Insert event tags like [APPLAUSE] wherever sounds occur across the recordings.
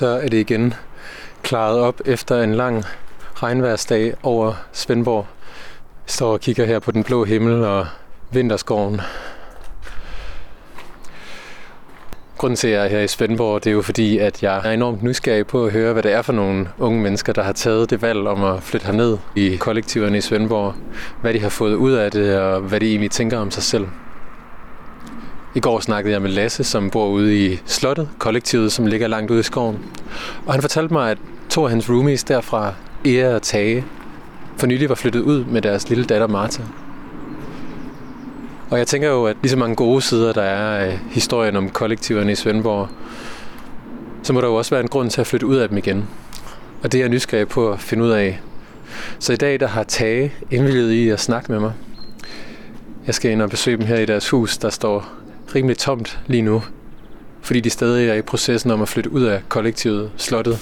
så er det igen klaret op efter en lang regnværsdag over Svendborg. Jeg står og kigger her på den blå himmel og vinterskoven. Grunden til, at jeg er her i Svendborg, det er jo fordi, at jeg er enormt nysgerrig på at høre, hvad det er for nogle unge mennesker, der har taget det valg om at flytte herned i kollektiverne i Svendborg. Hvad de har fået ud af det, og hvad de egentlig tænker om sig selv. I går snakkede jeg med Lasse, som bor ude i Slottet, kollektivet, som ligger langt ude i skoven. Og han fortalte mig, at to af hans roomies derfra, Ea og Tage, for nylig var flyttet ud med deres lille datter Martha. Og jeg tænker jo, at lige så mange gode sider, der er af historien om kollektiverne i Svendborg, så må der jo også være en grund til at flytte ud af dem igen. Og det er jeg nysgerrig på at finde ud af. Så i dag der har Tage indvilget i at snakke med mig. Jeg skal ind og besøge dem her i deres hus, der står rimelig tomt lige nu, fordi de stadig er i processen om at flytte ud af kollektivet Slottet.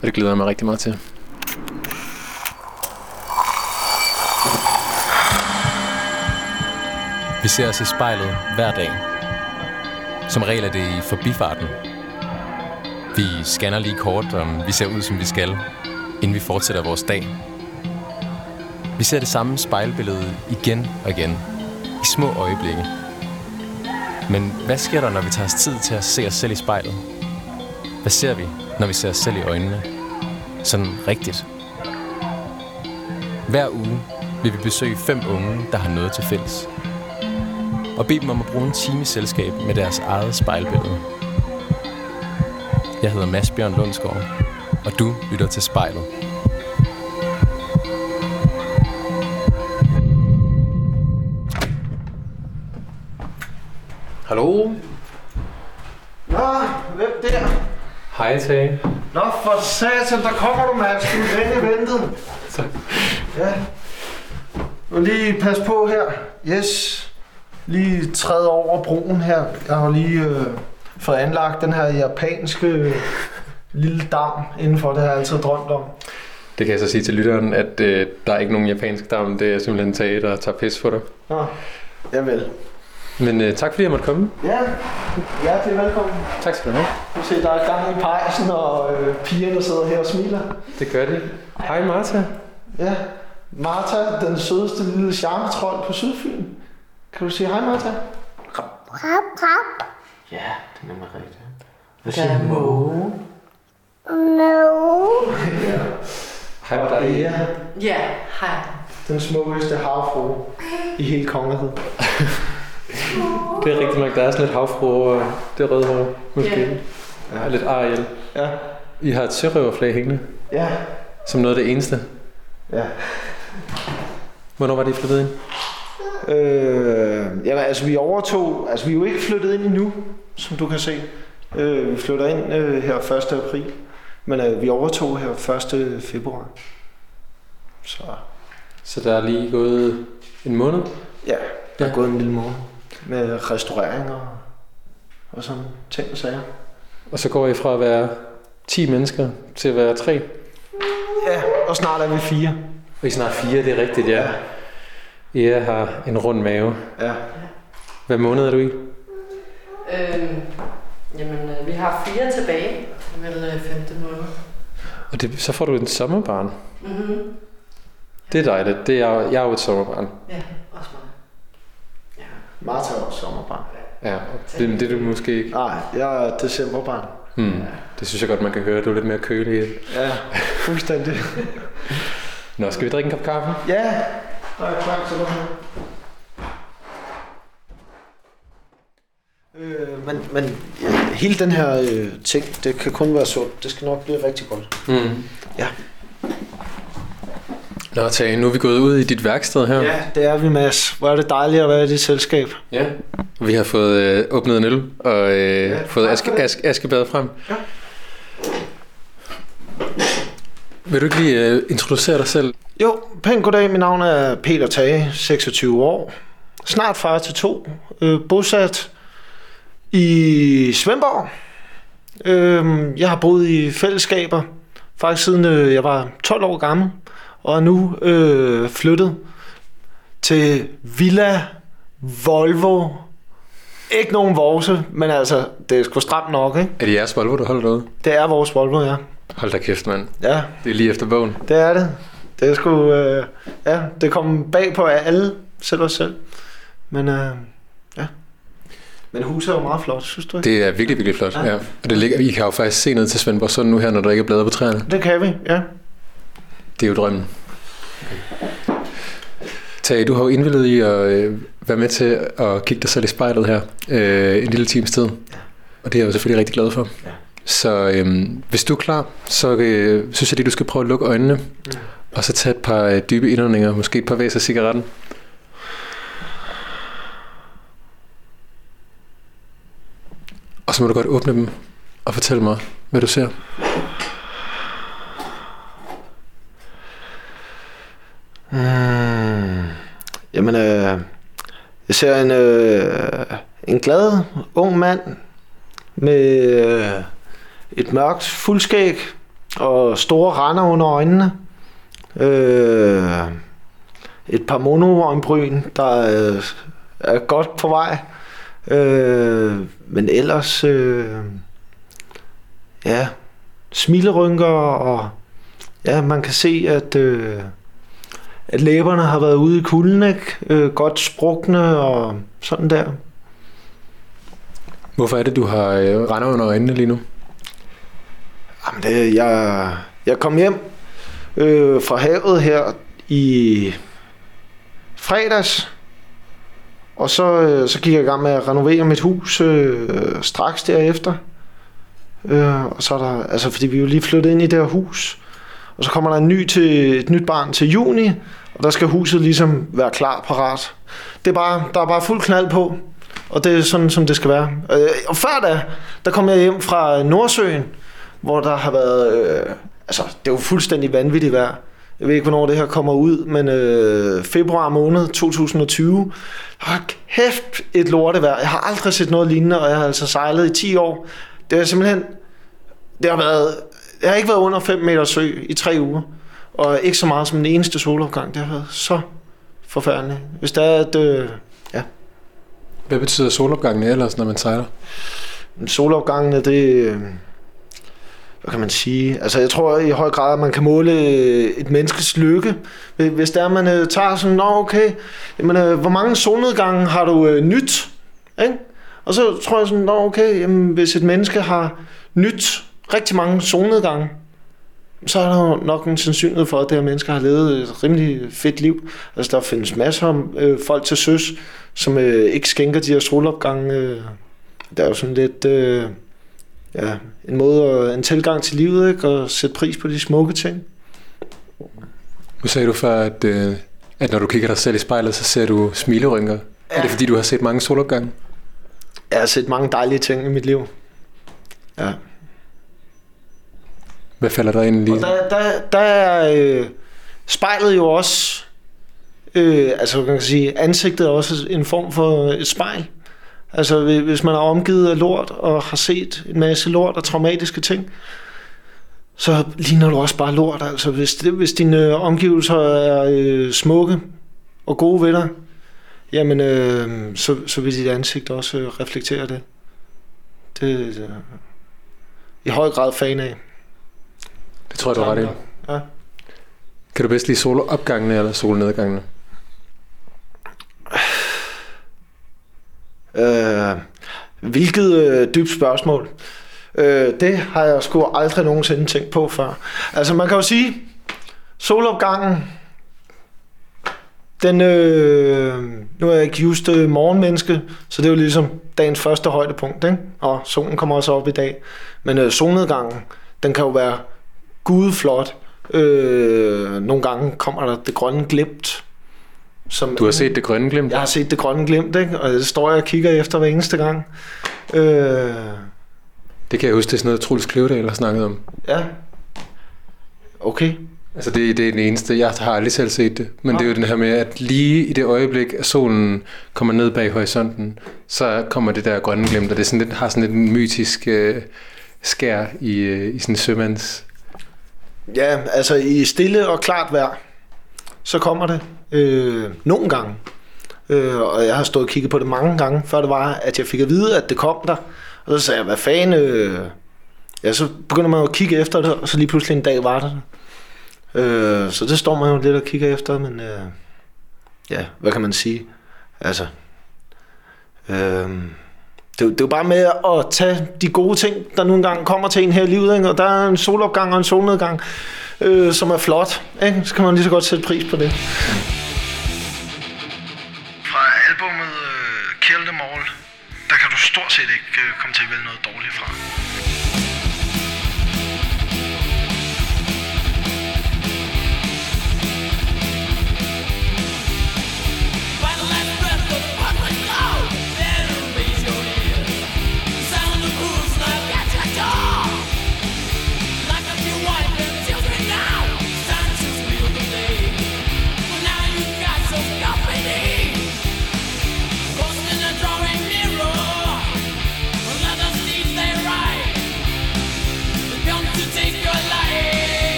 Og det glæder jeg mig rigtig meget til. Vi ser os i spejlet hver dag. Som regel er det i forbifarten. Vi scanner lige kort, om vi ser ud, som vi skal, inden vi fortsætter vores dag. Vi ser det samme spejlbillede igen og igen, i små øjeblikke. Men hvad sker der, når vi tager os tid til at se os selv i spejlet? Hvad ser vi, når vi ser os selv i øjnene? Sådan rigtigt. Hver uge vil vi besøge fem unge, der har noget til fælles og bede dem om at bruge en time i selskab med deres eget spejlbillede. Jeg hedder Mads Bjørn Lundsgaard, og du lytter til spejlet. Hallo? Nå, hvem der? Hej Tage. Nå, for satan, der kommer du, Mads. Du er længe ventet. Tak. Ja. Nu lige pas på her. Yes. Lige træde over broen her. Jeg har lige øh, fået anlagt den her japanske øh, lille dam indenfor. Det har jeg altid drømt om. Det kan jeg så sige til lytteren, at øh, der er ikke nogen japansk dam. Det er simpelthen Tage, der tager pis for dig. Nå, javel. Men øh, tak fordi jeg måtte komme. Ja, hjertelig velkommen. Tak skal du have. Du ser, der er gang i pejsen, og øh, pigerne sidder her og smiler. Det gør de. Hej Martha. Ja, Martha, den sødeste lille charmetrol på Sydfyn. Kan du sige hej, Martha? Rap, rap. Ja, det er nemlig rigtigt. Hvad siger du? No. Hej med dig. Ja, Ja, hej. den smukkeste havfru i hele kongeriget. Det er rigtigt nok, der er sådan lidt havfru og det røde hår, måske. Ja. Ja. Lidt Ariel. Ja, I har et sørøverflag hængende, ja, som noget af det eneste. ja. Hvornår var det, I flyttede ind? Øh, jamen, altså vi overtog, altså vi er jo ikke flyttet ind endnu, som du kan se. Øh, vi flytter ind øh, her 1. april, men øh, vi overtog her 1. februar. Så Så der er lige gået en måned. ja, der er Ja. gået en lille måned med restaureringer og sådan ting og sager. Og så går I fra at være 10 mennesker til at være 3. Ja, og snart er vi fire. Og I snart 4, det er rigtigt, ja. I har en rund mave. Ja. Hvad måned er du i? Øhm, jamen, øh, vi har fire tilbage. Vel øh, femte måned. Og det, så får du en sommerbarn. Mm-hmm. Det er dejligt. Det er, jeg er jo et sommerbarn. Ja, er også sommerbarn. Ja, det, det er du måske ikke. Nej, jeg er decemberbarn. Hmm. Det synes jeg godt, man kan høre. Du er lidt mere kølig. Ja, fuldstændig. Nå, skal vi drikke en kop kaffe? ja, der er klar til dig her. Øh, men, men ja, hele den her øh, ting, det kan kun være sundt. Det skal nok blive rigtig godt. Mm. Ja. Nå, Tage, nu er vi gået ud i dit værksted her. Ja, det er vi, Mads. Hvor er det dejligt at være i dit selskab. ja. Vi har fået øh, åbnet en øl og øh, Ja, fået aske, aske, askebadet frem. Ja. Vil du ikke lige øh, introducere dig selv? Jo, pænt goddag. Mit navn er Peter Tage, 26 år. Snart far til to. Øh, bosat i Svendborg. Øh, jeg har boet i fællesskaber, faktisk siden øh, jeg var 12 år gammel. Og er nu øh, flyttet til Villa Volvo Ikke nogen vorse, men altså, det er sgu stramt nok, ikke? Er det jeres Volvo, du holder derude? Det er vores Volvo, ja. Hold da kæft, mand. Ja, Det er lige efter bogen. det er det. Det er sgu, øh, ja, det kom bag på alle, selv os selv. Men, øh, ja. Men huset er jo meget flot, synes du ikke? Det er virkelig, virkelig flot. Ja. Ja. Og det ligger, I kan jo faktisk se ned til Svendborg Sund nu her, når der ikke er blade på træerne. Det kan vi, ja. Det er jo drømmen. Tage, du har jo indvildet i at øh, være med til at kigge dig selv i spejlet her øh, en lille times tid. Og det er jeg jo selvfølgelig rigtig glad for. Ja. Så øh, hvis du er klar, så øh, synes jeg lige, du skal prøve at lukke øjnene. Mm. Og så tage et par øh, dybe indåndinger, måske et par væs af cigaretten. Og så må du godt åbne dem og fortælle mig, hvad du ser. Mm. Jamen, øh, jeg ser en, øh, en glad ung mand med øh, et mørkt fuldskæg og store render under øjnene. Øh, et par monoøjenbryn, der øh, er godt på vej. Øh, men ellers, øh, ja, smilerynker og ja, man kan se, at... Øh, at læberne har været ude i kulden, ikke? Øh, godt sprukne og sådan der. Hvorfor er det, du har øh, render under øjnene lige nu? Jamen det, jeg, jeg kom hjem øh, fra havet her i fredags, og så, øh, så gik jeg i gang med at renovere mit hus øh, straks derefter. Øh, og så er der, altså fordi vi jo lige flyttet ind i det her hus, og så kommer der en ny til, et nyt barn til juni, og der skal huset ligesom være klar parat. Det er bare, der er bare fuld knald på, og det er sådan, som det skal være. Øh, og før da, der kom jeg hjem fra Nordsøen, hvor der har været, øh, altså det er jo fuldstændig vanvittigt vejr. Jeg ved ikke, hvornår det her kommer ud, men øh, februar måned 2020, har kæft et lortevejr. Jeg har aldrig set noget lignende, og jeg har altså sejlet i 10 år. Det er simpelthen, det har været, jeg har ikke været under 5 meter sø i tre uger, og ikke så meget som den eneste solopgang. Det har været så forfærdeligt. Hvis der er et, øh, Hvad betyder solopgangen ellers, når man sejler? solopgangene, det, øh, hvad kan man sige? Altså jeg tror i høj grad, at man kan måle øh, et menneskes lykke. Hvis der man øh, tager sådan, nå okay, jamen, øh, hvor mange solnedgange har du øh, nyt? Ikke? Og så tror jeg sådan, nå okay, jamen, hvis et menneske har nyt rigtig mange solnedgange, så er der jo nok en sandsynlighed for, at det her menneske har levet et rimelig fedt liv. Altså der findes masser af øh, folk til søs, som øh, ikke skænker de her solopgange. Øh. Der er jo sådan lidt... Øh, ja, en måde, en tilgang til livet, ikke? Og sætte pris på de smukke ting. Nu sagde du før, at, øh, at når du kigger dig selv i spejlet, så ser du smilerynker. Ja. Er det fordi, du har set mange solopgange? Jeg har set mange dejlige ting i mit liv. Ja. Hvad falder der ind lige? Og der, der, der er øh, spejlet jo også, øh, altså man kan sige, ansigtet er også en form for et spejl. Altså hvis man er omgivet af lort og har set en masse lort og traumatiske ting, så ligner du også bare lort. Altså hvis, det, hvis dine omgivelser er øh, smukke og gode ved dig, jamen øh, så, så vil dit ansigt også øh, reflektere det. Det er øh, i høj grad fan af. Det tror jeg, du har ret i. Ja. Kan du bedst lide solopgangene eller solnedgangene? Øh, hvilket øh, dybt spørgsmål. Øh, det har jeg sgu aldrig nogensinde tænkt på før. Altså man kan jo sige, solopgangen, den, øh, nu er jeg ikke just øh, morgenmenneske, så det er jo ligesom dagens første højdepunkt, ikke? og solen kommer også op i dag. Men øh, solnedgangen, den kan jo være gudflot. Øh, nogle gange kommer der det grønne glimt. Som Du har set det grønne glimt? jeg har set det grønne glimt, ikke? og det står jeg og kigger efter hver eneste gang. Øh, Det kan jeg huske, det er sådan noget, Truls Kløvedal har snakket om. ja. Okay. Altså det, det er det eneste, jeg har aldrig selv set det. Men det er jo den her med, at lige i det øjeblik, at solen kommer ned bag horisonten, så kommer det der grønne glimt, og det er sådan lidt, har sådan lidt en mytisk øh, skær i, øh, i sådan en sømands... Ja, altså i stille og klart vejr, så kommer det øh, nogle gange. Øh, og jeg har stået og kigget på det mange gange, før det var, at jeg fik at vide, at det kom der. Og så sagde jeg, hvad fanden... Øh... Ja, så begynder man jo at kigge efter det, og så lige pludselig en dag var det. Øh, så det står man jo lidt og kigger efter, men øh, ja, hvad kan man sige? Altså, øh, det, det er jo bare med at tage de gode ting, der nogle gange kommer til en her i livet, ikke? og der er en solopgang og en solnedgang, øh, som er flot, ikke? så kan man lige så godt sætte pris på det. Fra albumet øh, Kill Them All, der kan du stort set ikke øh, komme til at vælge noget dårligt fra.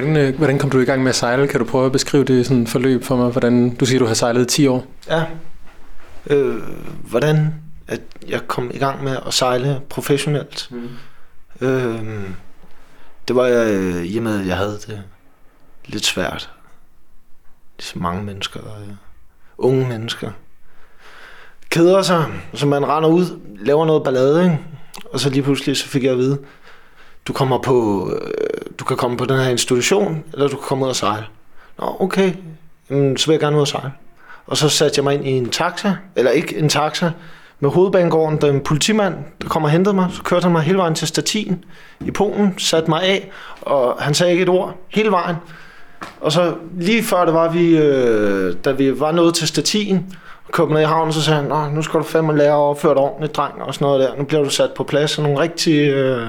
Hvordan, øh, hvordan kom du i gang med at sejle? Kan du prøve at beskrive det sådan forløb for mig? Hvordan, du siger, du har sejlet i 10 år. Ja. Øh, hvordan at jeg kom i gang med at sejle professionelt. Mm. Øh, det var jeg, øh, i og med, at jeg havde det lidt svært. Så mange mennesker, øh, unge mennesker, keder sig, så man render ud, laver noget ballade, ikke? og så lige pludselig så fik jeg at vide, du kommer på, øh, du kan komme på den her institution, eller du kan komme ud og sejle. Nå, okay, Jamen, så vil jeg gerne ud og sejle. Og så satte jeg mig ind i en taxa, eller ikke en taxa, med hovedbanegården, der er en politimand, der kom og hentede mig. Så kørte han mig hele vejen til Statin i Polen, satte mig af, og han sagde ikke et ord hele vejen. Og så lige før det var, vi, øh, da vi var nået til Statin, og kom ned i havnen, så sagde han, Nå, nu skal du fandme lære at opføre dig ordentligt, dreng, og sådan noget der. Nu bliver du sat på plads og nogle rigtige øh,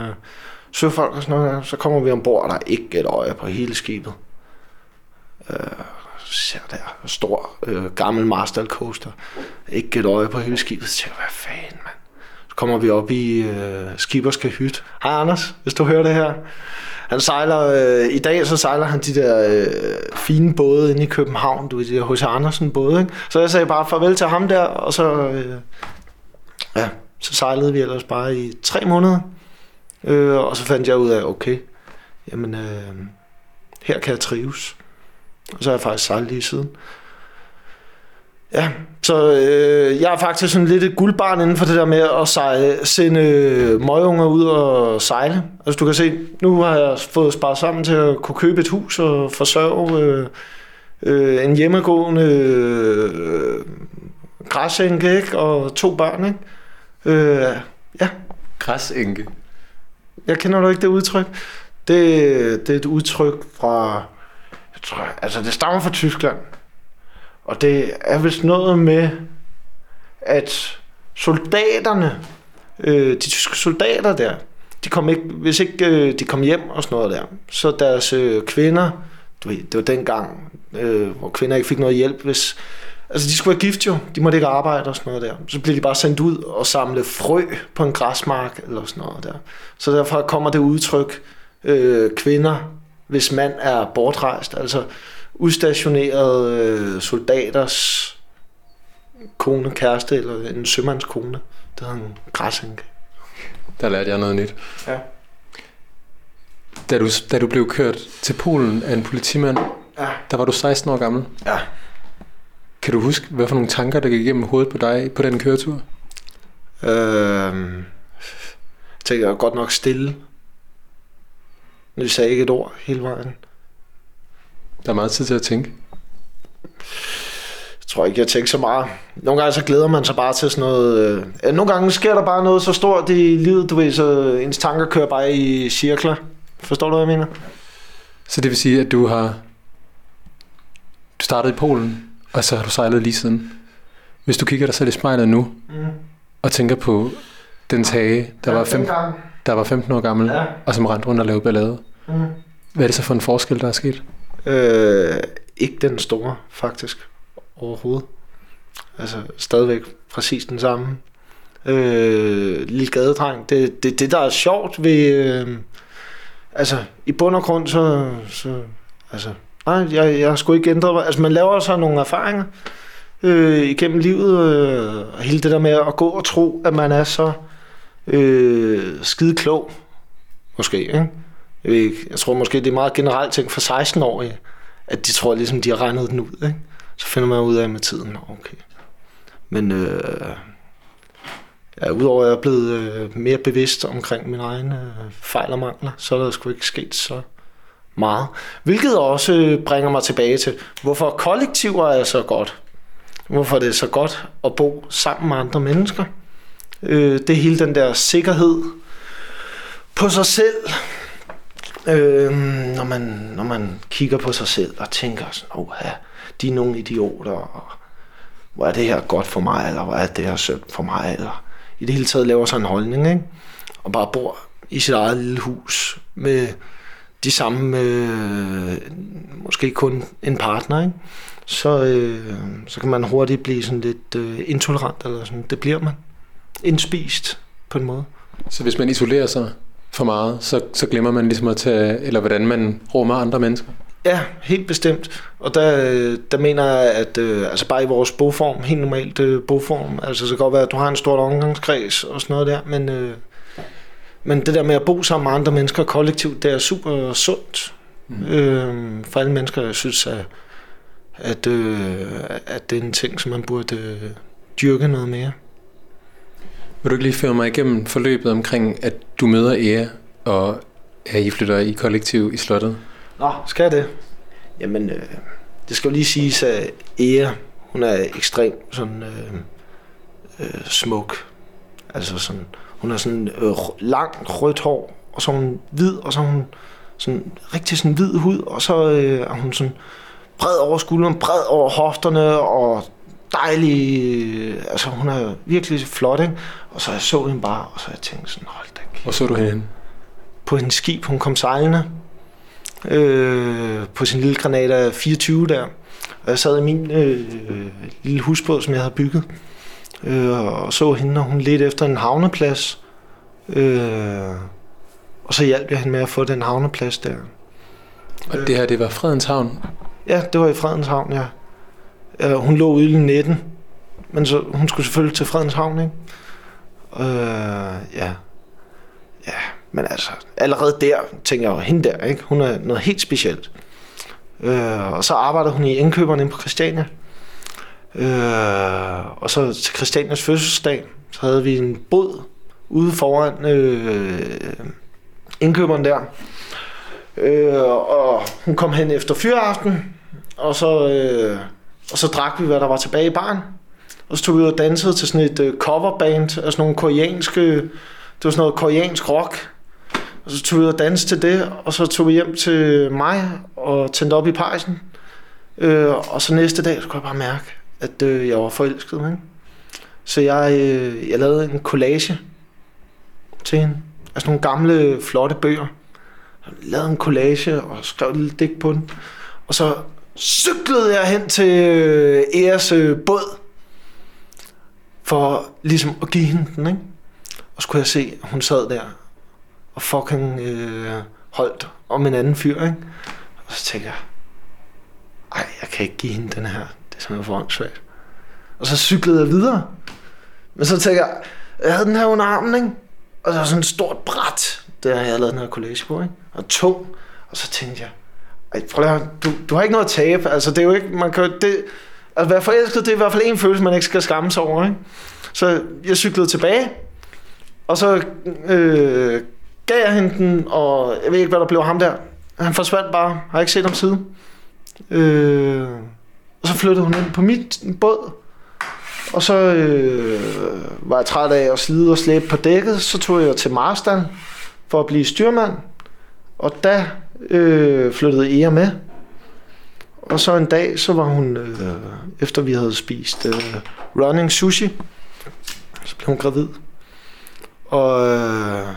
søfolk og sådan noget. Så kommer vi ombord, og der er ikke et øje på hele skibet. Øh, ser der stor øh, gammel Marstal coaster. Ikke et øje på hele skibet. Så tænker jeg, hvad fanden, mand. Så kommer vi op i øh, Skiberske Hyt. Hej Anders, hvis du hører det her. Han sejler, øh, i dag så sejler han de der øh, fine både inde i København, du ved, de der H.C. Andersen både, ikke? Så jeg sagde bare farvel til ham der, og så, øh, ja, så sejlede vi ellers bare i tre måneder. Øh, og så fandt jeg ud af, okay, jamen, øh, her kan jeg trives. Og så har jeg faktisk sejlet lige siden. Ja, så øh, jeg er faktisk sådan lidt et guldbarn inden for det der med at sejle, sende øh, møgunger ud og sejle. Altså du kan se, nu har jeg fået sparet sammen til at kunne købe et hus og forsørge øh, øh, en hjemmegående øh, græsænke, ikke? Og to børn, ikke? Øh, ja. Græsænke? Jeg kender du ikke det udtryk? Det, det er et udtryk fra jeg tror, altså det stammer fra Tyskland. Og det er vist noget med, at soldaterne, øh, de tyske soldater der, de kom ikke, hvis ikke øh, de kom hjem og sådan noget der, så deres øh, kvinder, du ved, det var dengang, øh, hvor kvinder ikke fik noget hjælp, hvis, altså de skulle være gift jo, de måtte ikke arbejde og sådan noget der. Så blev de bare sendt ud og samle frø på en græsmark eller sådan noget der. Så derfor kommer det udtryk, øh, kvinder, hvis mand er bortrejst, altså udstationerede øh, soldaters kone, kæreste eller en sømandskone. Det hedder en græsænke. Der lærte jeg noget nyt. Ja. Da du, da du blev kørt til Polen af en politimand, Ja. der var du 16 år gammel. Ja. Kan du huske, hvad for nogle tanker, der gik igennem hovedet på dig på den køretur? Øh, jeg jeg er godt nok stille. Men de sagde ikke et ord hele vejen. Der er meget tid til at tænke. Jeg tror ikke, jeg tænker så meget. Nogle gange så glæder man sig bare til sådan noget... Øh, nogle gange sker der bare noget så stort i livet, du ved, så ens tanker kører bare i cirkler. Forstår du, hvad jeg mener? Så det vil sige, at du har... Du startede i Polen, og så har du sejlet lige siden. Hvis du kigger dig selv i spejlet nu, Mm. og tænker på den tage, der, var, 15, dengang. der var 15 år gammel, Ja. og som rendte rundt og lavede ballade. Mm. Hvad er det så for en forskel, der er sket? Øh, ikke den store, faktisk. Overhovedet. Altså, stadigvæk præcis den samme. Øh, lille gadedreng. Det, det, det, der er sjovt ved... Øh, altså, i bund og grund, så... så altså, nej, jeg, jeg har sgu ikke ændret mig. Altså, man laver så nogle erfaringer øh, igennem livet. Øh, og hele det der med at gå og tro, at man er så øh, skide klog. Måske, ikke? Jeg, ved ikke, jeg tror måske, det er meget generelt ting for 16-årige, at de tror ligesom, de har regnet den ud. Ikke? Så finder man ud af med tiden, okay. Men øh, ja, udover at jeg er blevet øh, mere bevidst omkring mine egne øh, fejl og mangler, så er der sgu ikke sket så meget. Hvilket også øh, bringer mig tilbage til, hvorfor kollektiver er så godt. Hvorfor det er så godt at bo sammen med andre mennesker. Øh, det er hele den der sikkerhed på sig selv, Øh, når, man, når man kigger på sig selv og tænker sådan, åh, de er nogle idioter, og hvor er det her godt for mig, eller hvor er det her sødt for mig, eller i det hele taget laver sig en holdning, ikke? og bare bor i sit eget lille hus med de samme, øh, måske kun en partner, ikke? Så, øh, så kan man hurtigt blive sådan lidt øh, intolerant, eller sådan, det bliver man. Indspist på en måde. Så hvis man isolerer sig for meget, så, så glemmer man ligesom at tage, eller hvordan man rummer andre mennesker. Ja, helt bestemt. Og der, der mener jeg, at øh, altså bare i vores boform, helt normalt øh, boform, altså så kan det godt være, at du har en stor omgangskreds og sådan noget der, men, øh, men det der med at bo sammen med andre mennesker kollektivt, det er super sundt mm. øh, for alle mennesker. Jeg synes, at, at, øh, at det er en ting, som man burde øh, dyrke noget mere. Vil du ikke lige føre mig igennem forløbet omkring, at du møder Ea, og at I flytter i kollektiv i slottet? Nå, skal jeg det? Jamen, øh, det skal jo lige siges, at Ea, hun er ekstremt sådan øh, øh, smuk. Altså sådan, hun har sådan øh, langt rødt hår, og så er hun hvid, og så er hun sådan rigtig sådan hvid hud, og så øh, er hun sådan bred over skulderen, bred over hofterne, og dejlig, øh, altså hun er virkelig flot, ikke? Og så jeg så hende bare, og så jeg tænkte sådan, hold da kæft Hvor så du hende? på hendes skib. Hun kom sejlende øh, på sin lille Granada 24 der. Og jeg sad i min øh, lille husbåd, som jeg havde bygget, øh, og så hende, og hun ledte efter en havneplads. Øh, og så hjalp jeg hende med at få den havneplads der. Og det her, det var Fredens Havn. Ja, det var i Fredens Havn, ja. Øh, hun lå ude i netten, men så, hun skulle selvfølgelig til Fredens Havn, ikke? Øh, ja. Ja, men altså, allerede der tænker jeg jo, hende der, ikke? Hun er noget helt specielt. Øh, og så arbejdede hun i indkøberne på Christiania. Øh, og så til Christianias fødselsdag, så havde vi en båd ude foran øh, indkøberen der. Øh, og hun kom hen efter fyraften, og så, øh, og så drak vi, hvad der var tilbage i baren. Og så tog vi ud og dansede til sådan et øh, coverband, altså nogle koreanske, det var sådan noget koreansk rock. Og så tog vi ud og dansede til det, og så tog vi hjem til mig og tændte op i pejsen. Øh, og så næste dag, så kunne jeg bare mærke, at øh, jeg var forelsket. Ikke? Så jeg, øh, jeg lavede en collage til hende. Altså nogle gamle, flotte bøger. Jeg lavede en collage og skrev et lille digt på den. Og så cyklede jeg hen til øh, Eres øh, båd, for ligesom at give hende den, ikke? Og så kunne jeg se, at hun sad der og fucking øh, holdt om en anden fyr, ikke? Og så tænkte jeg, ej, jeg kan ikke give hende den her. Det er simpelthen for åndssvagt. Og så cyklede jeg videre. Men så tænker jeg, jeg havde den her under armen, ikke? Og så var sådan et stort bræt, der jeg havde lavet den her collage på, ikke? Og tung. Og så tænkte jeg, ej, prøv at du, du har ikke noget at tabe. Altså, det er jo ikke, man kan, det, at være forelsket, det er i hvert fald en følelse, man ikke skal skamme sig over, ikke? Så jeg cyklede tilbage, og så øh, gav jeg hende den, og jeg ved ikke, hvad der blev af ham der. Han forsvandt bare, har ikke set ham siden. Øh, og så flyttede hun ind på mit båd, og så øh, var jeg træt af at slide og slæbe på dækket, så tog jeg til Marstal for at blive styrmand, og da øh, flyttede Ea med. Og så en dag, så var hun, øh, efter vi havde spist øh, running sushi, så blev hun gravid. Og øh,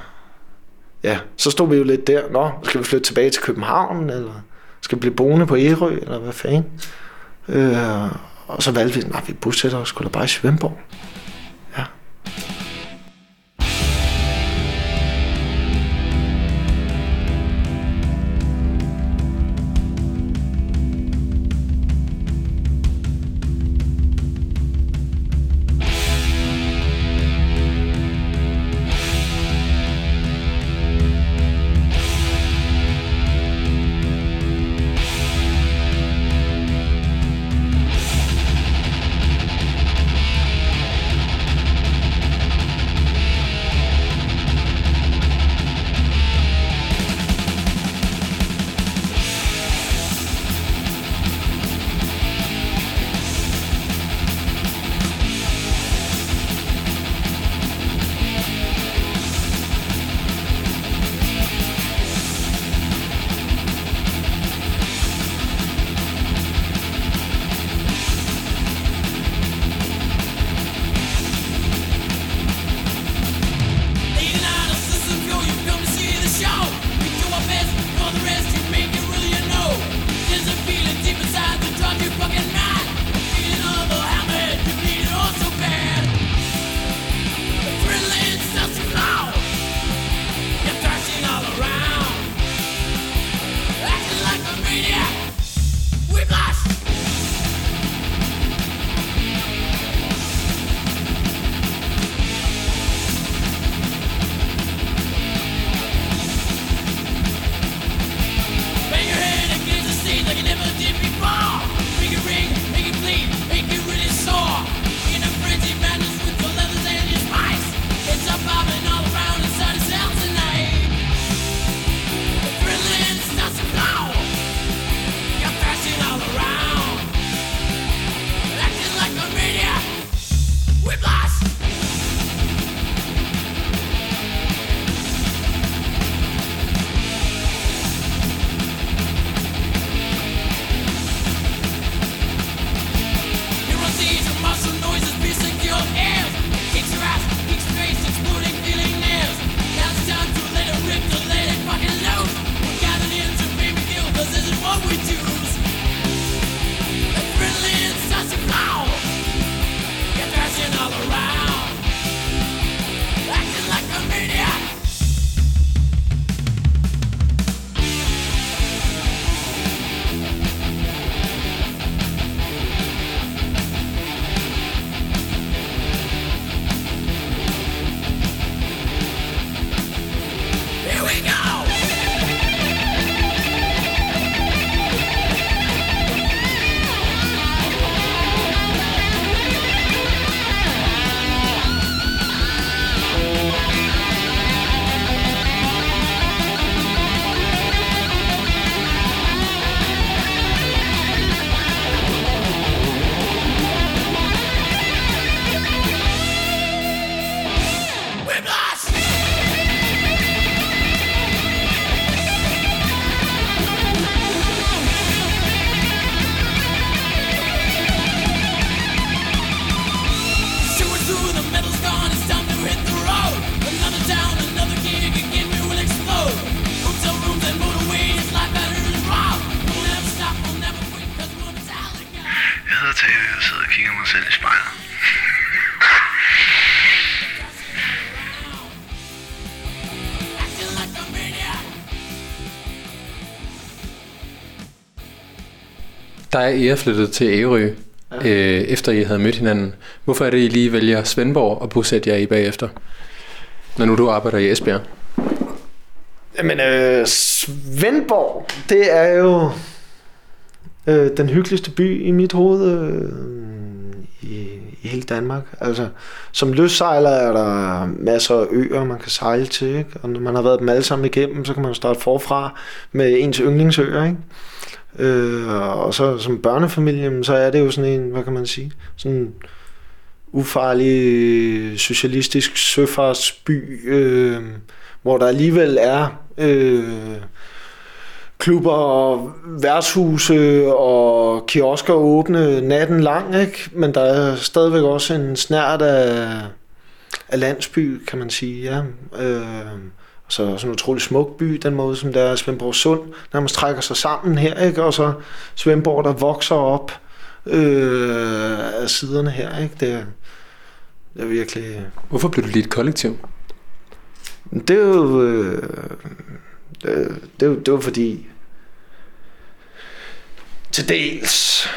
ja, så stod vi jo lidt der. Nå, skal vi flytte tilbage til København, eller skal vi blive boende på Ærø, eller hvad fanden? Øh, og så valgte vi, at vi bosætter os sgu da bare i Svendborg. Er I er flyttet til Ærø, ja. øh, efter I havde mødt hinanden. Hvorfor er det, I lige vælger Svendborg og bosætte jer i bagefter? Når nu du arbejder i Esbjerg. Jamen, øh, Svendborg, det er jo øh, den hyggeligste by i mit hoved øh, i, i hele Danmark. Altså, som løssejler er der masser af øer, man kan sejle til, ikke? og når man har været dem alle sammen igennem, så kan man starte forfra med ens yndlingsøer, ikke? Øh, og så som børnefamilie, så er det jo sådan en, hvad kan man sige, sådan ufarlig socialistisk søfartsby, øh, hvor der alligevel er øh, klubber og værtshuse og kiosker åbne natten lang, ikke? men der er stadigvæk også en snært af, af landsby, kan man sige. Ja. Øh, så sådan en utrolig smuk by, den måde, som der er Svendborg Sund, nærmest trækker sig sammen her, ikke? og så Svendborg, der vokser op øh, af siderne her. Ikke? Det, det er virkelig... Hvorfor blev du lige et kollektiv? Det er jo... Øh, det, det, er det var fordi... Til dels,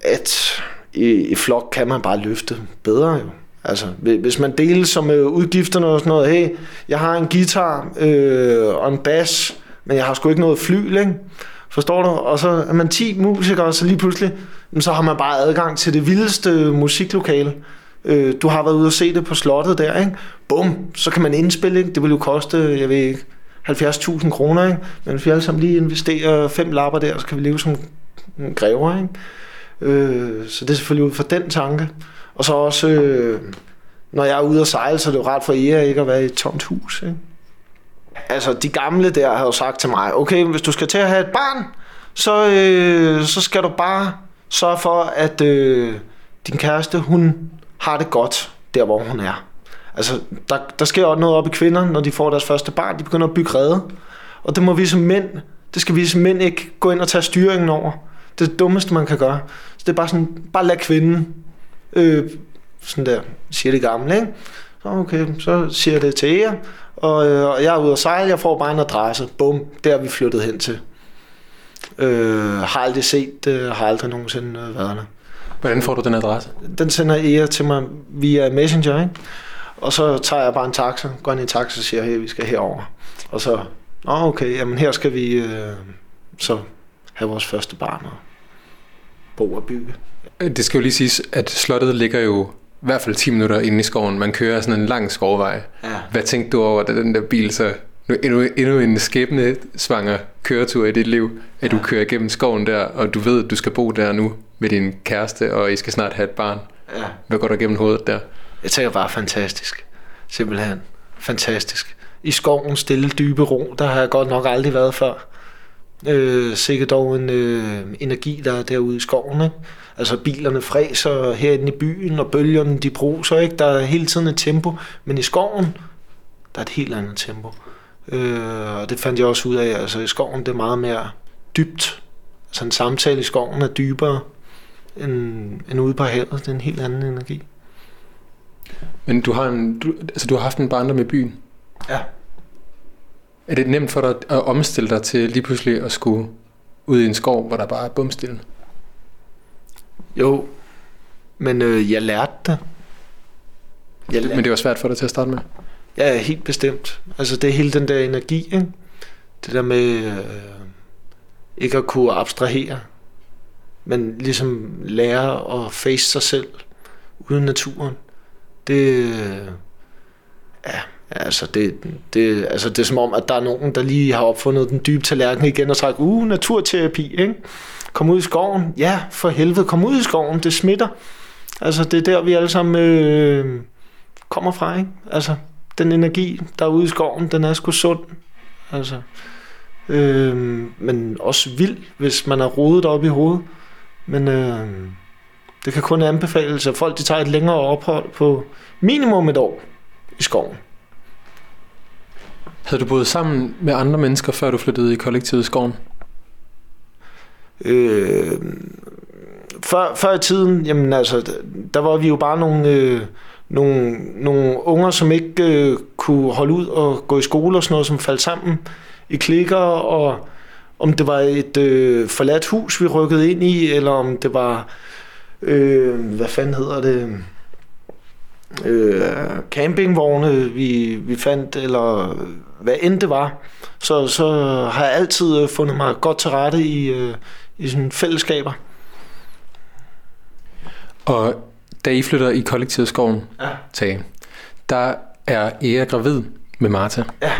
at i, i flok kan man bare løfte bedre jo. Altså, hvis man deler som med udgifterne og sådan noget, hey, jeg har en guitar øh, og en bas, men jeg har sgu ikke noget fly, ikke? Forstår du? Og så er man 10 musikere, så lige pludselig, så har man bare adgang til det vildeste musiklokale. Øh, du har været ude og se det på slottet der, ikke? Bum, så kan man indspille, ikke? Det vil jo koste, jeg ved ikke, 70.000 kroner, ikke? Men hvis vi alle sammen lige investerer fem lapper der, så kan vi leve som græver, ikke? Øh, så det er selvfølgelig ud fra den tanke. Og så også, øh, når jeg er ude at sejle, så er det jo ret for jer ikke at være i et tomt hus. Ikke? Altså, de gamle der har jo sagt til mig, okay, hvis du skal til at have et barn, så, øh, så skal du bare sørge for, at øh, din kæreste, hun har det godt der, hvor hun er. Altså, der, der sker også noget op i kvinder, når de får deres første barn. De begynder at bygge redde. Og det må vi som mænd, det skal vi som mænd ikke gå ind og tage styringen over. Det er det dummeste, man kan gøre. Så det er bare sådan, bare lad kvinden Øh, sådan der, siger det gamle, ikke? Så okay, så siger jeg det til jer, og, øh, og jeg er ude at sejle, jeg får bare en adresse. Bum, der er vi flyttet hen til. Øh, har aldrig set det, har aldrig nogensinde øh, været der. Hvordan får du den adresse? Den sender Ea til mig via Messenger, ikke? Og så tager jeg bare en taxa, går ind i en taxa og siger, hey, vi skal herover. Og så, Nå, okay, jamen her skal vi øh, så have vores første barn og bo og bygge. Det skal jo lige siges, at slottet ligger jo i hvert fald 10 minutter inde i skoven. Man kører sådan en lang skovvej. Ja. Hvad tænkte du over, da den der bil så... Nu, endnu, endnu en skæbne svanger køretur i dit liv, at ja. du kører igennem skoven der, og du ved, at du skal bo der nu med din kæreste, og I skal snart have et barn. Ja. Hvad går der gennem hovedet der? Jeg tænker bare fantastisk. Simpelthen. Fantastisk. I skoven stille dybe ro, der har jeg godt nok aldrig været før. Øh, sikkert dog en øh, energi, der er derude i skoven. Ikke? Altså bilerne fræser herinde i byen, og bølgerne de bruser, ikke? Der er hele tiden et tempo. Men i skoven, der er et helt andet tempo. Øh, og det fandt jeg også ud af. Altså i skoven, det er meget mere dybt. Altså en samtale i skoven er dybere end, end ude på havet. Det er en helt anden energi. Men du har, en, du, altså du har haft en barndom i byen? Ja. Er det nemt for dig at omstille dig til lige pludselig at skulle ud i en skov, hvor der bare er bumstille? Jo, men øh, jeg lærte det. Jeg lærte. Men det var svært for dig til at starte med? Ja, helt bestemt. Altså det er hele den der energi, ikke? Det der med øh, ikke at kunne abstrahere, men ligesom lære at face sig selv uden naturen. Det, øh, ja, altså det, det, altså det er som om, at der er nogen, der lige har opfundet den dybe tallerken igen og sagt, uh, naturterapi, ikke? Kom ud i skoven. Ja, for helvede, kom ud i skoven. Det smitter. Altså, det er der, vi alle sammen øh, kommer fra, ikke? Altså, den energi, der er ude i skoven, den er sgu sund. Altså, øh, men også vild, hvis man er rodet op i hovedet. Men øh, det kan kun anbefales, at folk de tager et længere ophold på minimum et år i skoven. Havde du boet sammen med andre mennesker, før du flyttede i kollektivet i skoven? Øh, før, før i tiden, jamen altså, der var vi jo bare nogle, øh, nogle, nogle unger, som ikke øh, kunne holde ud og gå i skole og sådan noget, som faldt sammen i klikker, og om det var et øh, forladt hus, vi rykkede ind i, eller om det var, øh, hvad fanden hedder det, øh, campingvogne, vi, vi fandt, eller hvad end det var, så, så har jeg altid fundet mig godt til rette i, øh, i sådan fællesskaber. Og da I flytter i kollektivet Skoven, Ja. Tage, der er Ea gravid med Martha. Ja.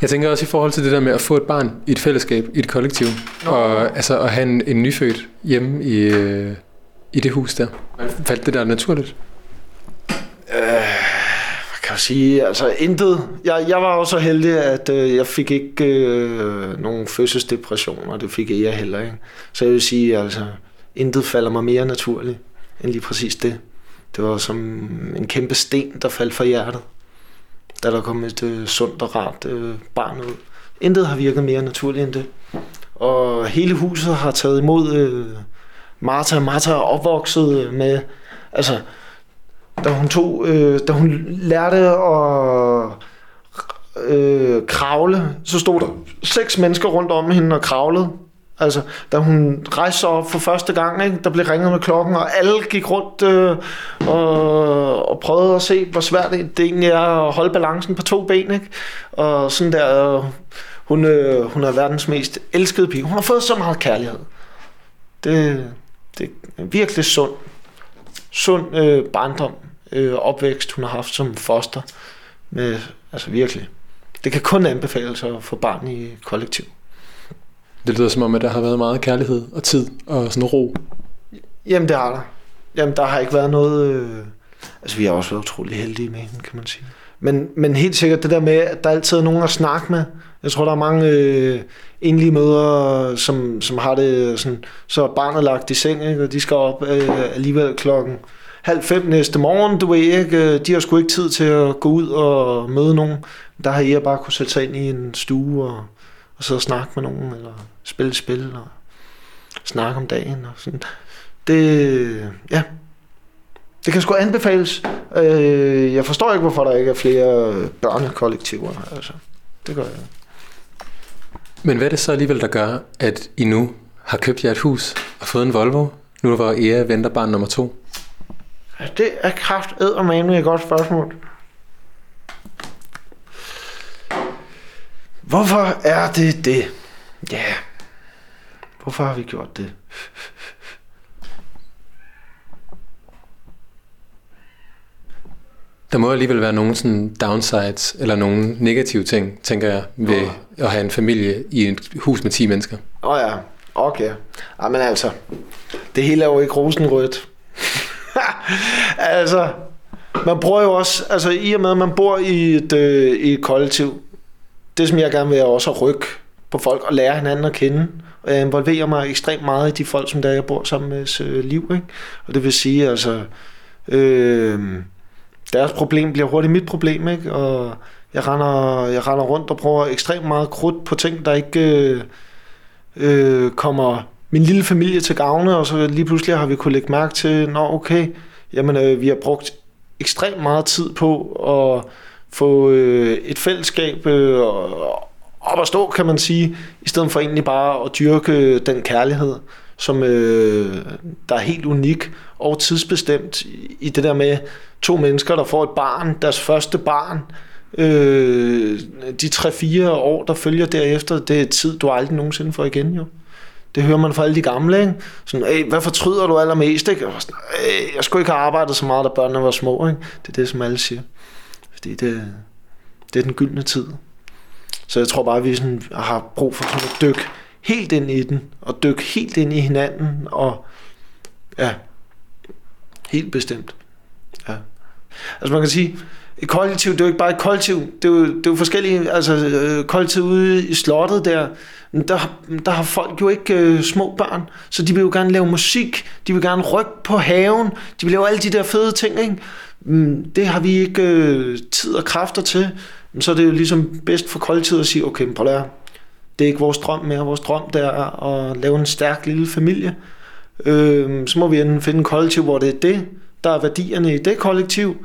Jeg tænker også i forhold til det der med at få et barn i et fællesskab, i et kollektiv, Nå. og altså at have en, en nyfødt hjemme i, øh, i det hus der. Faldt det der naturligt? Hvad kan sige? Altså intet. Jeg, jeg var også så heldig, at øh, jeg fik ikke øh, nogen fødselsdepressioner. Det fik jeg heller ikke. Så jeg vil sige, altså intet falder mig mere naturligt end lige præcis det. Det var som en kæmpe sten, der faldt fra hjertet. Da der kom et øh, sundt og rart øh, barn ud. Intet har virket mere naturligt end det. Og hele huset har taget imod øh, Martha. Martha er opvokset øh, med... Altså, da hun tog, øh, da hun lærte at øh, kravle, så stod der seks mennesker rundt om hende og kravlede. Altså, da hun rejste sig op for første gang, ikke, der blev ringet med klokken, og alle gik rundt øh, og, og prøvede at se, hvor svært det, det egentlig er at holde balancen på to ben. Ikke? Og sådan der, øh, hun, øh, hun er verdens mest elskede pige. Hun har fået så meget kærlighed. Det, det er virkelig sund, sund øh, barndom, øh, opvækst, hun har haft som foster. Med, altså virkelig. Det kan kun anbefales at få barn i kollektiv. Det lyder som om, at der har været meget kærlighed og tid og sådan ro. Jamen, det har der. Jamen, der har ikke været noget... Øh... Altså, vi har også været utrolig heldige med hende, kan man sige. Men, men helt sikkert det der med, at der altid er nogen at snakke med. Jeg tror, der er mange øh, enlige mødre, som, som har det sådan, så er barnet lagt i seng, ikke? og de skal op øh, alligevel klokken halv fem næste morgen, du ved ikke, øh, de har sgu ikke tid til at gå ud og møde nogen. Der har jeg bare kunne sætte sig ind i en stue og, og sidde og snakke med nogen, eller spille spil og snakke om dagen og sådan. Det, ja, det kan sgu anbefales. Øh, jeg forstår ikke, hvorfor der ikke er flere børnekollektiver. Altså, det gør jeg. Men hvad er det så alligevel, der gør, at I nu har købt jer et hus og fået en Volvo, nu hvor Ea venter barn nummer to? Ja, Det er kraft og et godt spørgsmål. Hvorfor er det det? Ja, hvorfor har vi gjort det? Der må alligevel være nogle sådan downsides, eller nogle negative ting, tænker jeg, ved at have en familie i et hus med 10 mennesker. Åh oh ja, okay. Ej, men altså, det hele er jo ikke rosenrødt. [LAUGHS] altså, man bruger jo også, altså i og med, at man bor i et, øh, i et kollektiv, det som jeg gerne vil er også at rykke på folk og lære hinanden at kende. Og jeg involverer mig ekstremt meget i de folk, som der jeg bor sammen med øh, liv. Ikke? Og det vil sige, altså, øh, deres problem bliver hurtigt mit problem, ikke? Og jeg render, jeg render rundt og bruger ekstremt meget krudt på ting, der ikke øh, øh, kommer min lille familie til gavne, og så lige pludselig har vi kunne lægge mærke til, nå okay, jamen øh, vi har brugt ekstremt meget tid på at få øh, et fællesskab øh, op at stå, kan man sige, i stedet for egentlig bare at dyrke øh, den kærlighed, som øh, der er helt unik og tidsbestemt i det der med to mennesker, der får et barn, deres første barn, øh, de 3-4 år, der følger derefter, det er tid, du aldrig nogensinde får igen, jo. Det hører man fra alle de gamle, ikke? Sådan, Æh, hvad fortryder du allermest, ikke? Jeg, var sådan, jeg skulle ikke have arbejdet så meget, da børnene var små, ikke? Det er det, som alle siger. Fordi det, det er den gyldne tid. Så jeg tror bare, at vi sådan har brug for sådan at dykke helt ind i den, og dykke helt ind i hinanden, og ja, helt bestemt. Ja. Altså man kan sige, et kollektiv, det er jo ikke bare et kollektiv, det er jo, det er jo forskellige, altså øh, kollektiv ude i slottet der, der, der har folk jo ikke øh, små børn, så de vil jo gerne lave musik, de vil gerne rykke på haven, de vil lave alle de der fede ting, ikke? Mm, Det har vi ikke øh, tid og kræfter til, Men så er det jo ligesom bedst for kollektivet at sige, okay, men prøv at det er ikke vores drøm mere, vores drøm det er at lave en stærk lille familie, Øh, så må vi enten finde en kollektiv, hvor det er det, der er værdierne i det kollektiv,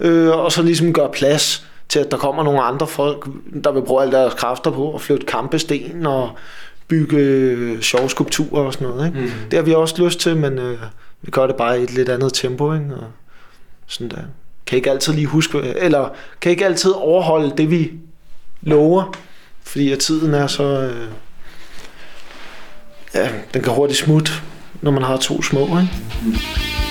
øh, og så ligesom gøre plads til, at der kommer nogle andre folk, der vil bruge alle deres kræfter på at flytte kampesten og bygge øh, sjove skulpturer og sådan noget. Ikke? Mm. Det har vi også lyst til, men øh, vi gør det bare i et lidt andet tempo. Ikke? Og sådan der. Kan ikke altid lige huske, eller kan ikke altid overholde det, vi lover, fordi at tiden er så... Øh, ja, den kan hurtigt smutte, når man har to små. Ikke? Mm.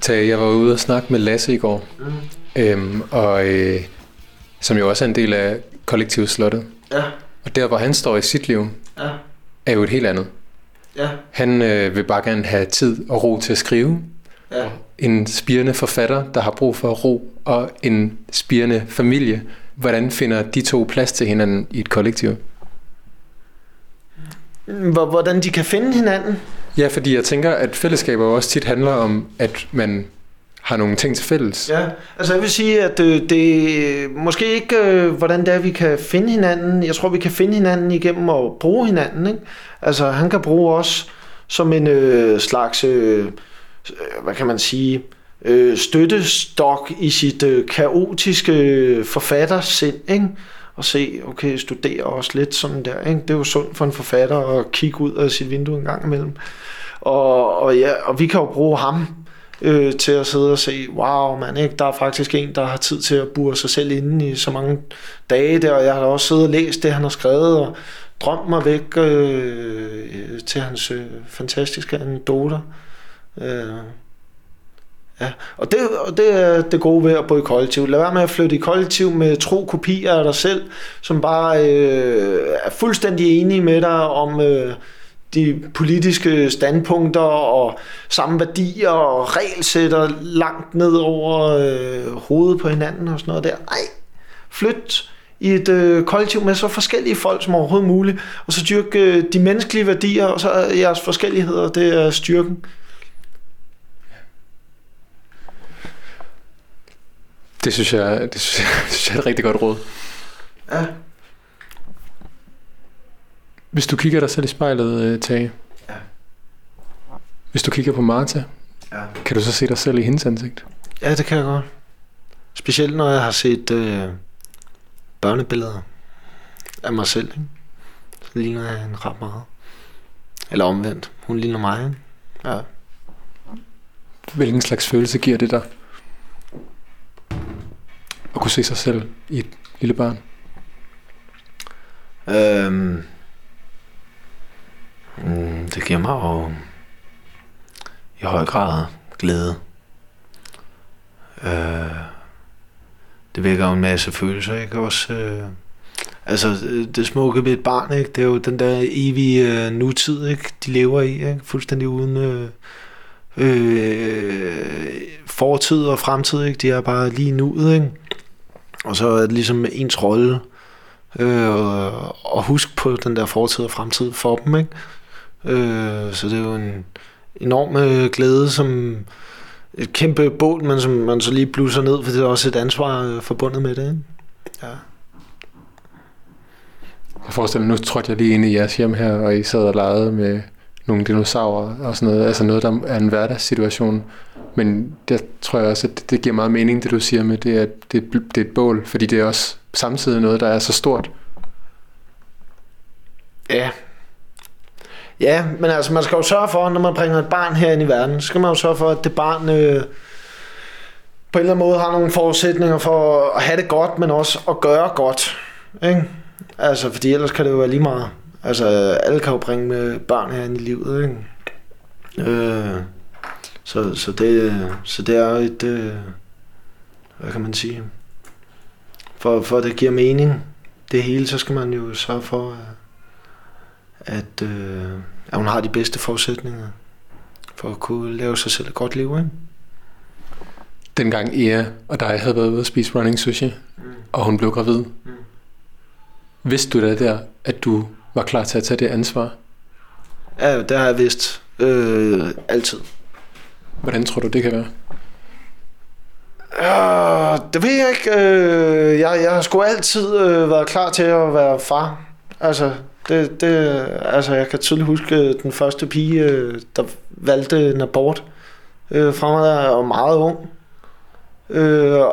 Tage, jeg var ude og snakke med Lasse i går, mm. øhm, og øh, som jo også er en del af kollektivslottet. Ja. Og der, hvor han står i sit liv, ja. er jo et helt andet. Ja. Han øh, vil bare gerne have tid og ro til at skrive. Ja. en spirende forfatter, der har brug for ro, og en spirende familie. Hvordan finder de to plads til hinanden i et kollektiv? Hvordan de kan finde hinanden? Ja, fordi jeg tænker, at fællesskaber også tit handler om, at man har nogle ting til fælles. Ja, altså jeg vil sige, at det, øh, det måske ikke, øh, hvordan det er, vi kan finde hinanden. Jeg tror, vi kan finde hinanden igennem at bruge hinanden. Ikke? Altså han kan bruge os som en øh, slags, øh, hvad kan man sige, øh, støttestok i sit øh, kaotiske øh, forfattersind. Ikke? og se, okay, studere også lidt sådan der. Ikke? Det er jo sundt for en forfatter at kigge ud af sit vindue en gang imellem. Og, og, ja, og vi kan jo bruge ham øh, til at sidde og se, wow, man, ikke? der er faktisk en, der har tid til at bure sig selv inde i så mange dage der, og jeg har også siddet og læst det, han har skrevet, og drømt mig væk øh, til hans øh, fantastiske anekdoter. Øh, Ja, og det, og det er det gode ved at bo i kollektiv. Lad være med at flytte i kollektiv med tro kopier af dig selv, som bare øh, er fuldstændig enige med dig om øh, de politiske standpunkter og samme værdier og regelsætter langt ned over øh, hovedet på hinanden og sådan noget der. Nej, flyt i et øh, kollektiv med så forskellige folk som overhovedet muligt, og så dyrke øh, de menneskelige værdier, og så jeres forskelligheder, det er styrken. Det synes jeg, det synes jeg, [LAUGHS] det synes jeg er et rigtig godt råd. Ja. Hvis du kigger dig selv i spejlet, øh, Tage. Ja. Hvis du kigger på Martha, ja. kan du så se dig selv i hendes ansigt? Ja, det kan jeg godt. Specielt når jeg har set øh, børnebilleder af mig selv. Ikke? Så ligner jeg en ret meget. Eller omvendt. Hun ligner mig. Ikke? Ja. Hvilken slags følelse giver det dig? At kunne se sig selv i et lille barn? Øhm, mm, det giver mig jo i høj grad glæde. Øh, det vækker jo en masse følelser, ikke? Også, øh, altså, øh, det smukke ved et barn, ikke? Det er jo den der evige øh, nutid, ikke? De lever i, ikke? Fuldstændig uden øh, øh, fortid og fremtid, ikke? De er bare lige nuet, ikke? Og så er det ligesom ens rolle øh, og huske på den der fortid og fremtid for dem. Ikke? Øh, så det er jo en enorm øh, glæde, som et kæmpe bål, men som man så lige bluser ned, for det er også et ansvar øh, forbundet med det. Ikke? Ja. Jeg forestiller mig, nu trådte jeg lige ind i jeres hjem her, og I sad og legede med nogle dinosaurer og sådan noget. Altså noget, der er en hverdagssituation. Men det tror jeg også, at det, det giver meget mening, det du siger med, det, at det, det er et bål, fordi det er også samtidig noget, der er så stort. Ja. Ja, men altså man skal jo sørge for, når man bringer et barn her ind i verden, så skal man jo sørge for, at det barn øh, på en eller anden måde har nogle forudsætninger for at have det godt, men også at gøre godt. Ikke? Altså, fordi ellers kan det jo være lige meget. Altså, alle kan jo bringe øh, med børn her ind i livet, ikke? Øh, så, så, det, så det er et, øh, hvad kan man sige, for, for at det giver mening, det hele, så skal man jo sørge for, at, øh, at hun har de bedste forudsætninger for at kunne lave sig selv et godt liv. Ikke? Dengang Ea og dig havde været ude at spise running sushi, mm. og hun blev gravid, mm. vidste du da der, at du var klar til at tage det ansvar? Ja, det har jeg vidst. Øh, altid. Hvordan tror du, det kan være? Uh, det ved jeg ikke. Uh, jeg, jeg har sgu altid uh, været klar til at være far. Altså, det, det, altså jeg kan tydeligt huske den første pige, uh, der valgte en abort uh, fra mig, der var meget ung. Uh,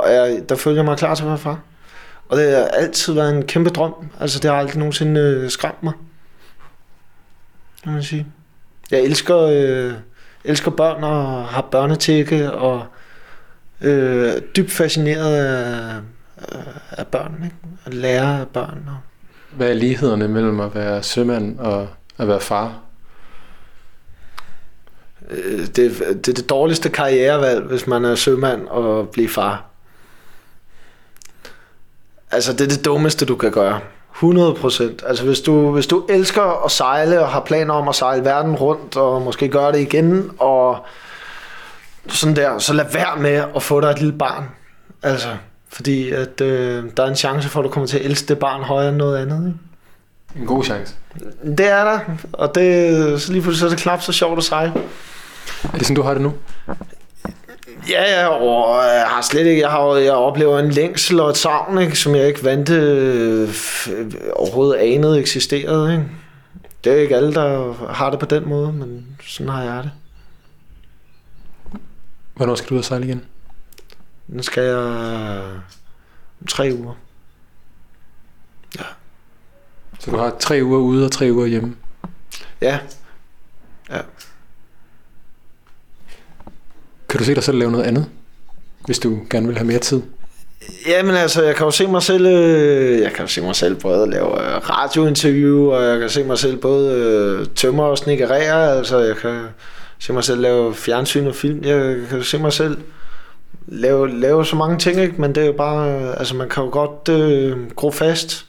og jeg, der følte jeg mig klar til at være far. Og det har altid været en kæmpe drøm. Altså, det har aldrig nogensinde uh, skræmt mig. Kan man sige. Jeg elsker, uh, elsker børn og har børnetække og øh, dybt fascineret af, af børn, ikke? at lære af børn. Og... Hvad er lighederne mellem at være sømand og at være far? Øh, det, det er det dårligste karrierevalg, hvis man er sømand og bliver far. Altså, det er det dummeste, du kan gøre. 100 procent. Altså, hvis du, hvis du elsker at sejle og har planer om at sejle verden rundt og måske gøre det igen og sådan der, så lad være med at få dig et lille barn. Altså, fordi at, øh, der er en chance for, at du kommer til at elske det barn højere end noget andet. Ikke? En god chance. Det er der, og det, så lige pludselig så er det knap så sjovt at sejle. Er det sådan, du har det nu? Ja, ja, og jeg har slet ikke, jeg, har, jeg oplever en længsel og et savn, ikke, som jeg ikke vante øh, overhovedet anede eksisterede. Ikke? Det er ikke alle, der har det på den måde, men sådan har jeg det. Hvornår skal du ud og sejle igen? Nu skal jeg om tre uger. Så du har tre uger ude og tre uger hjemme. Ja, Kan du se dig selv lave noget andet? Hvis du gerne vil have mere tid? Jamen altså, jeg kan jo se mig selv, øh, jeg kan jo se mig selv både lave øh, radiointerview, og jeg kan se mig selv både øh, tømmer og snikkerere, altså jeg kan se mig selv lave fjernsyn og film, jeg kan se mig selv lave, lave så mange ting, ikke? men det er jo bare, øh, altså man kan jo godt øh, gro fast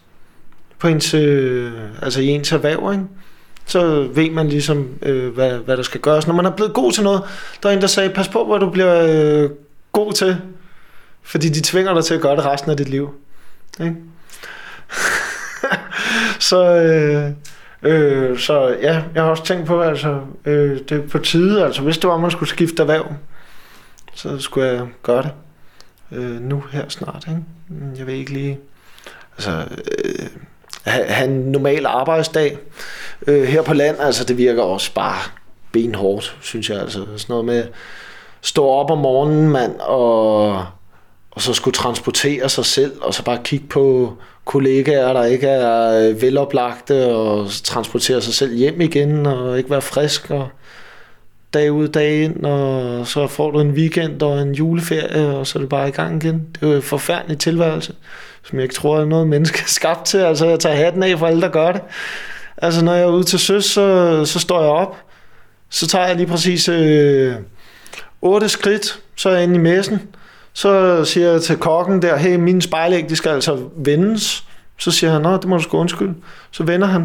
på ens, øh, altså i ens erhverv, ikke? Så ved man ligesom, øh, hvad, hvad der skal gøres. Når man er blevet god til noget, der er en, der sagde, pas på, hvad du bliver øh, god til, fordi de tvinger dig til at gøre det resten af dit liv. Ikke? [LAUGHS] så, øh, øh, så ja, jeg har også tænkt på, altså, øh, det er på tide, altså hvis det var, man skulle skifte erhverv, så skulle jeg gøre det øh, nu her snart. Ikke? Jeg ved ikke lige, altså, øh, have en normal arbejdsdag øh, her på land, altså det virker også bare benhårdt, synes jeg. Altså sådan noget med stå op om morgenen, mand, og, og så skulle transportere sig selv, og så bare kigge på kollegaer, der ikke er øh, veloplagte, og transportere sig selv hjem igen, og ikke være frisk, og dag ud, dag ind, og så får du en weekend og en juleferie, og så er det bare i gang igen. Det er jo en forfærdelig tilværelse som jeg ikke tror, er noget menneske er skabt til. Altså, jeg tager hatten af for alle, der gør det. Altså, når jeg er ude til søs, så, så står jeg op. Så tager jeg lige præcis øh, otte skridt, så er jeg inde i messen. Så siger jeg til kokken der, hey, mine spejlæg, de skal altså vendes. Så siger han, nå, det må du sgu undskylde. Så vender han,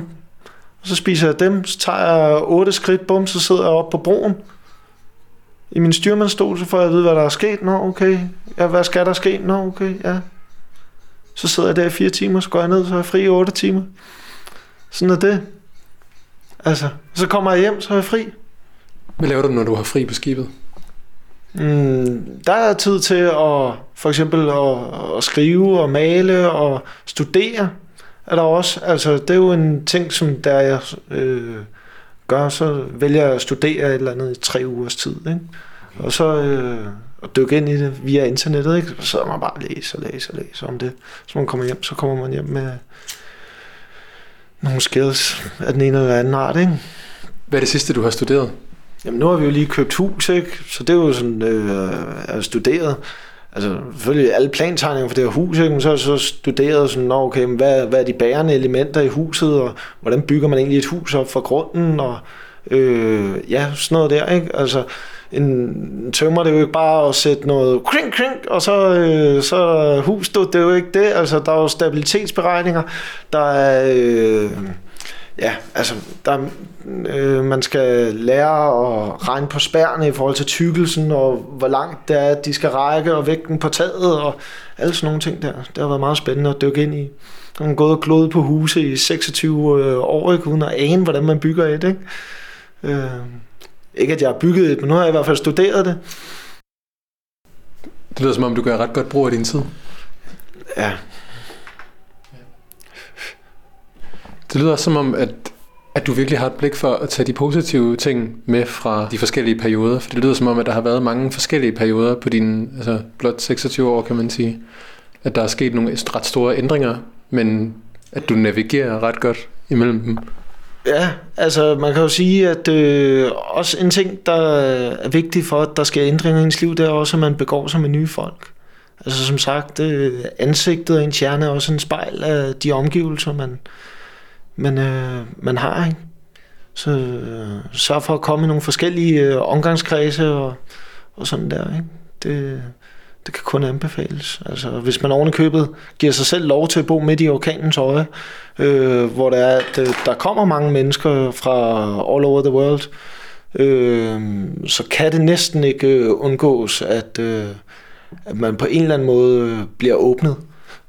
og så spiser jeg dem. Så tager jeg otte skridt, bum, så sidder jeg oppe på broen. I min styrmandstol, så får jeg at vide, hvad der er sket. Nå, okay. Ja, hvad skal der ske? Nå, okay, ja. Så sidder jeg der i fire timer, så går jeg ned, så er jeg fri i otte timer. Sådan er det. Altså, så kommer jeg hjem, så er jeg fri. Hvad laver du, når du har fri på skibet? Mm, der er tid til at for eksempel at, at skrive og male og studere. Er der også, altså det er jo en ting, som der jeg øh, gør, så vælger jeg at studere et eller andet i tre ugers tid. Ikke? Og så, øh, at dykke ind i det via internettet, ikke? så sidder man bare og læser og læser og læser om det. Så man kommer hjem, så kommer man hjem med nogle skills af den ene eller anden art, ikke? Hvad er det sidste, du har studeret? Jamen, nu har vi jo lige købt hus, ikke? Så det er jo sådan, øh, er studeret. Altså, selvfølgelig alle plantegninger for det her hus, ikke? men så har jeg så studeret sådan, okay, men hvad, hvad er de bærende elementer i huset, og hvordan bygger man egentlig et hus op fra grunden, og øh, ja, sådan noget der, ikke? Altså, en tømmer, det er jo ikke bare at sætte noget kring, kring, og så, øh, så hus, det er jo ikke det. Altså, der er jo stabilitetsberegninger, der er... Øh, ja, altså, der, øh, man skal lære at regne på spærne i forhold til tykkelsen, og hvor langt det er, at de skal række, og vægten på taget, og alle sådan nogle ting der. Det har været meget spændende at dykke ind i. Man har gået og glået på huse i 26 øh, år, ikke, uden at ane, hvordan man bygger et. Ikke? Øh, ikke at jeg har bygget et, men nu har jeg i hvert fald studeret det. Det lyder som om, du gør ret godt brug af din tid. Ja. Det lyder også som om, at, at du virkelig har et blik for at tage de positive ting med fra de forskellige perioder. For det lyder som om, at der har været mange forskellige perioder på dine altså blot 26 år, kan man sige. At der er sket nogle ret store ændringer, men at du navigerer ret godt imellem dem. Ja, altså man kan jo sige, at øh, også en ting, der er vigtig for, at der sker ændringer i ens liv, det er også, at man begår sig med nye folk. Altså som sagt, øh, ansigtet og en hjerne er også en spejl af de omgivelser, man, man, øh, man har. Ikke? Så øh, sørg for at komme i nogle forskellige øh, omgangskredse og, og sådan der. Ikke? Det, det kan kun anbefales. Altså, hvis man oven købet giver sig selv lov til at bo midt i orkanens øje, øh, hvor der, er, at, øh, der kommer mange mennesker fra all over the world, øh, så kan det næsten ikke øh, undgås, at, øh, at man på en eller anden måde øh, bliver åbnet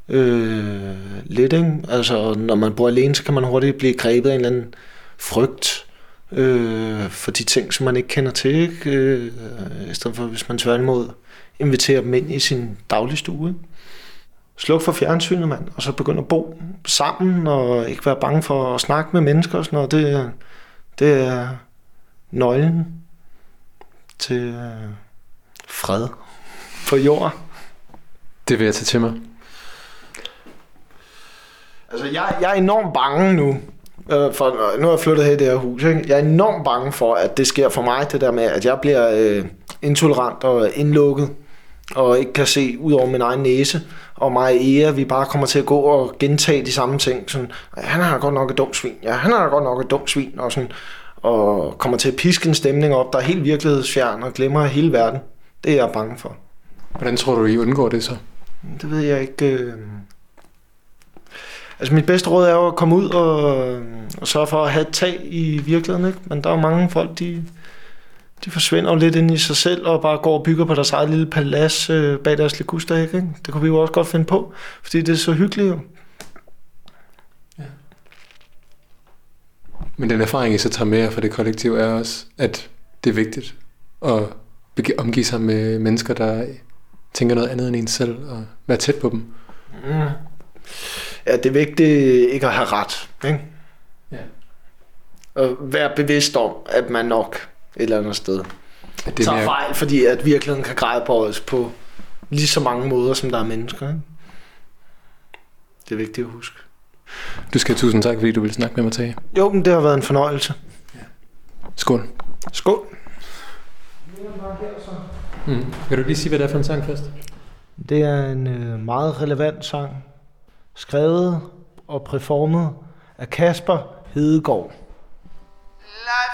øh, lidt. Ikke? Altså, når man bor alene, så kan man hurtigt blive grebet af en eller anden frygt øh, for de ting, som man ikke kender til. Ikke? Øh, I stedet for, hvis man tværtimod inviterer dem ind i sin dagligstue. Sluk for fjernsynet, mand, og så begynde at bo sammen, og ikke være bange for at snakke med mennesker og sådan noget. Det, det er nøglen til øh, fred på jorden. Det vil jeg tage til mig. Altså, jeg, jeg er enormt bange nu, øh, for nu har jeg flyttet her i det her hus. Ikke? Jeg er enormt bange for, at det sker for mig, det der med, at jeg bliver øh, intolerant og indlukket, og ikke kan se ud over min egen næse. Og mig og Ea, vi bare kommer til at gå og gentage de samme ting. Sådan, han har godt nok et dumt svin. Ja, han har godt nok et dumt svin. Og, sådan, og kommer til at piske en stemning op, der er helt virkelighedsfjern og glemmer hele verden. Det er jeg bange for. Hvordan tror du, I undgår det så? Det ved jeg ikke. Øh... Altså mit bedste råd er jo at komme ud og, og sørge for at have et tag i virkeligheden. Ikke? Men der er jo mange folk, de, de forsvinder jo lidt ind i sig selv og bare går og bygger på deres eget lille palads øh, bag deres liguster. Ikke? Det kunne vi jo også godt finde på, fordi det er så hyggeligt jo. Men den erfaring, I så tager med jer fra det kollektiv, er også, at det er vigtigt at omgive sig med mennesker, der tænker noget andet end en selv, og være tæt på dem. Mm. Ja, det er vigtigt ikke at have ret. Ikke? Ja. Og være bevidst om, at man nok et eller andet sted At det tager mere... fejl, fordi at virkeligheden kan græde på os på lige så mange måder, som der er mennesker. Ikke? Det er vigtigt at huske. Du skal have tusind tak, fordi du ville snakke med mig, Tage. Jo, men det har været en fornøjelse. Skål. Skål. Mm. Vil du lige sige, hvad det er for en sang først? Det er en øh, meget relevant sang, skrevet og performet af Kasper Hedegaard. Life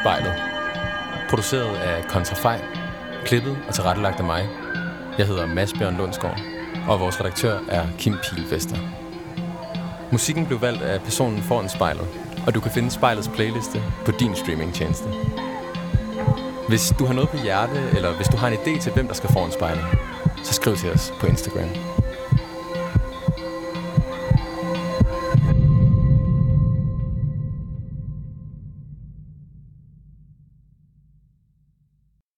spejlet. Produceret af Kontrafej, klippet og tilrettelagt af mig. Jeg hedder Mads Bjørn Lundsgaard, og vores redaktør er Kim Pilvester. Musikken blev valgt af personen foran spejlet, og du kan finde spejlets playliste på din streamingtjeneste. Hvis du har noget på hjerte, eller hvis du har en idé til, hvem der skal foran spejlet, så skriv til os på Instagram.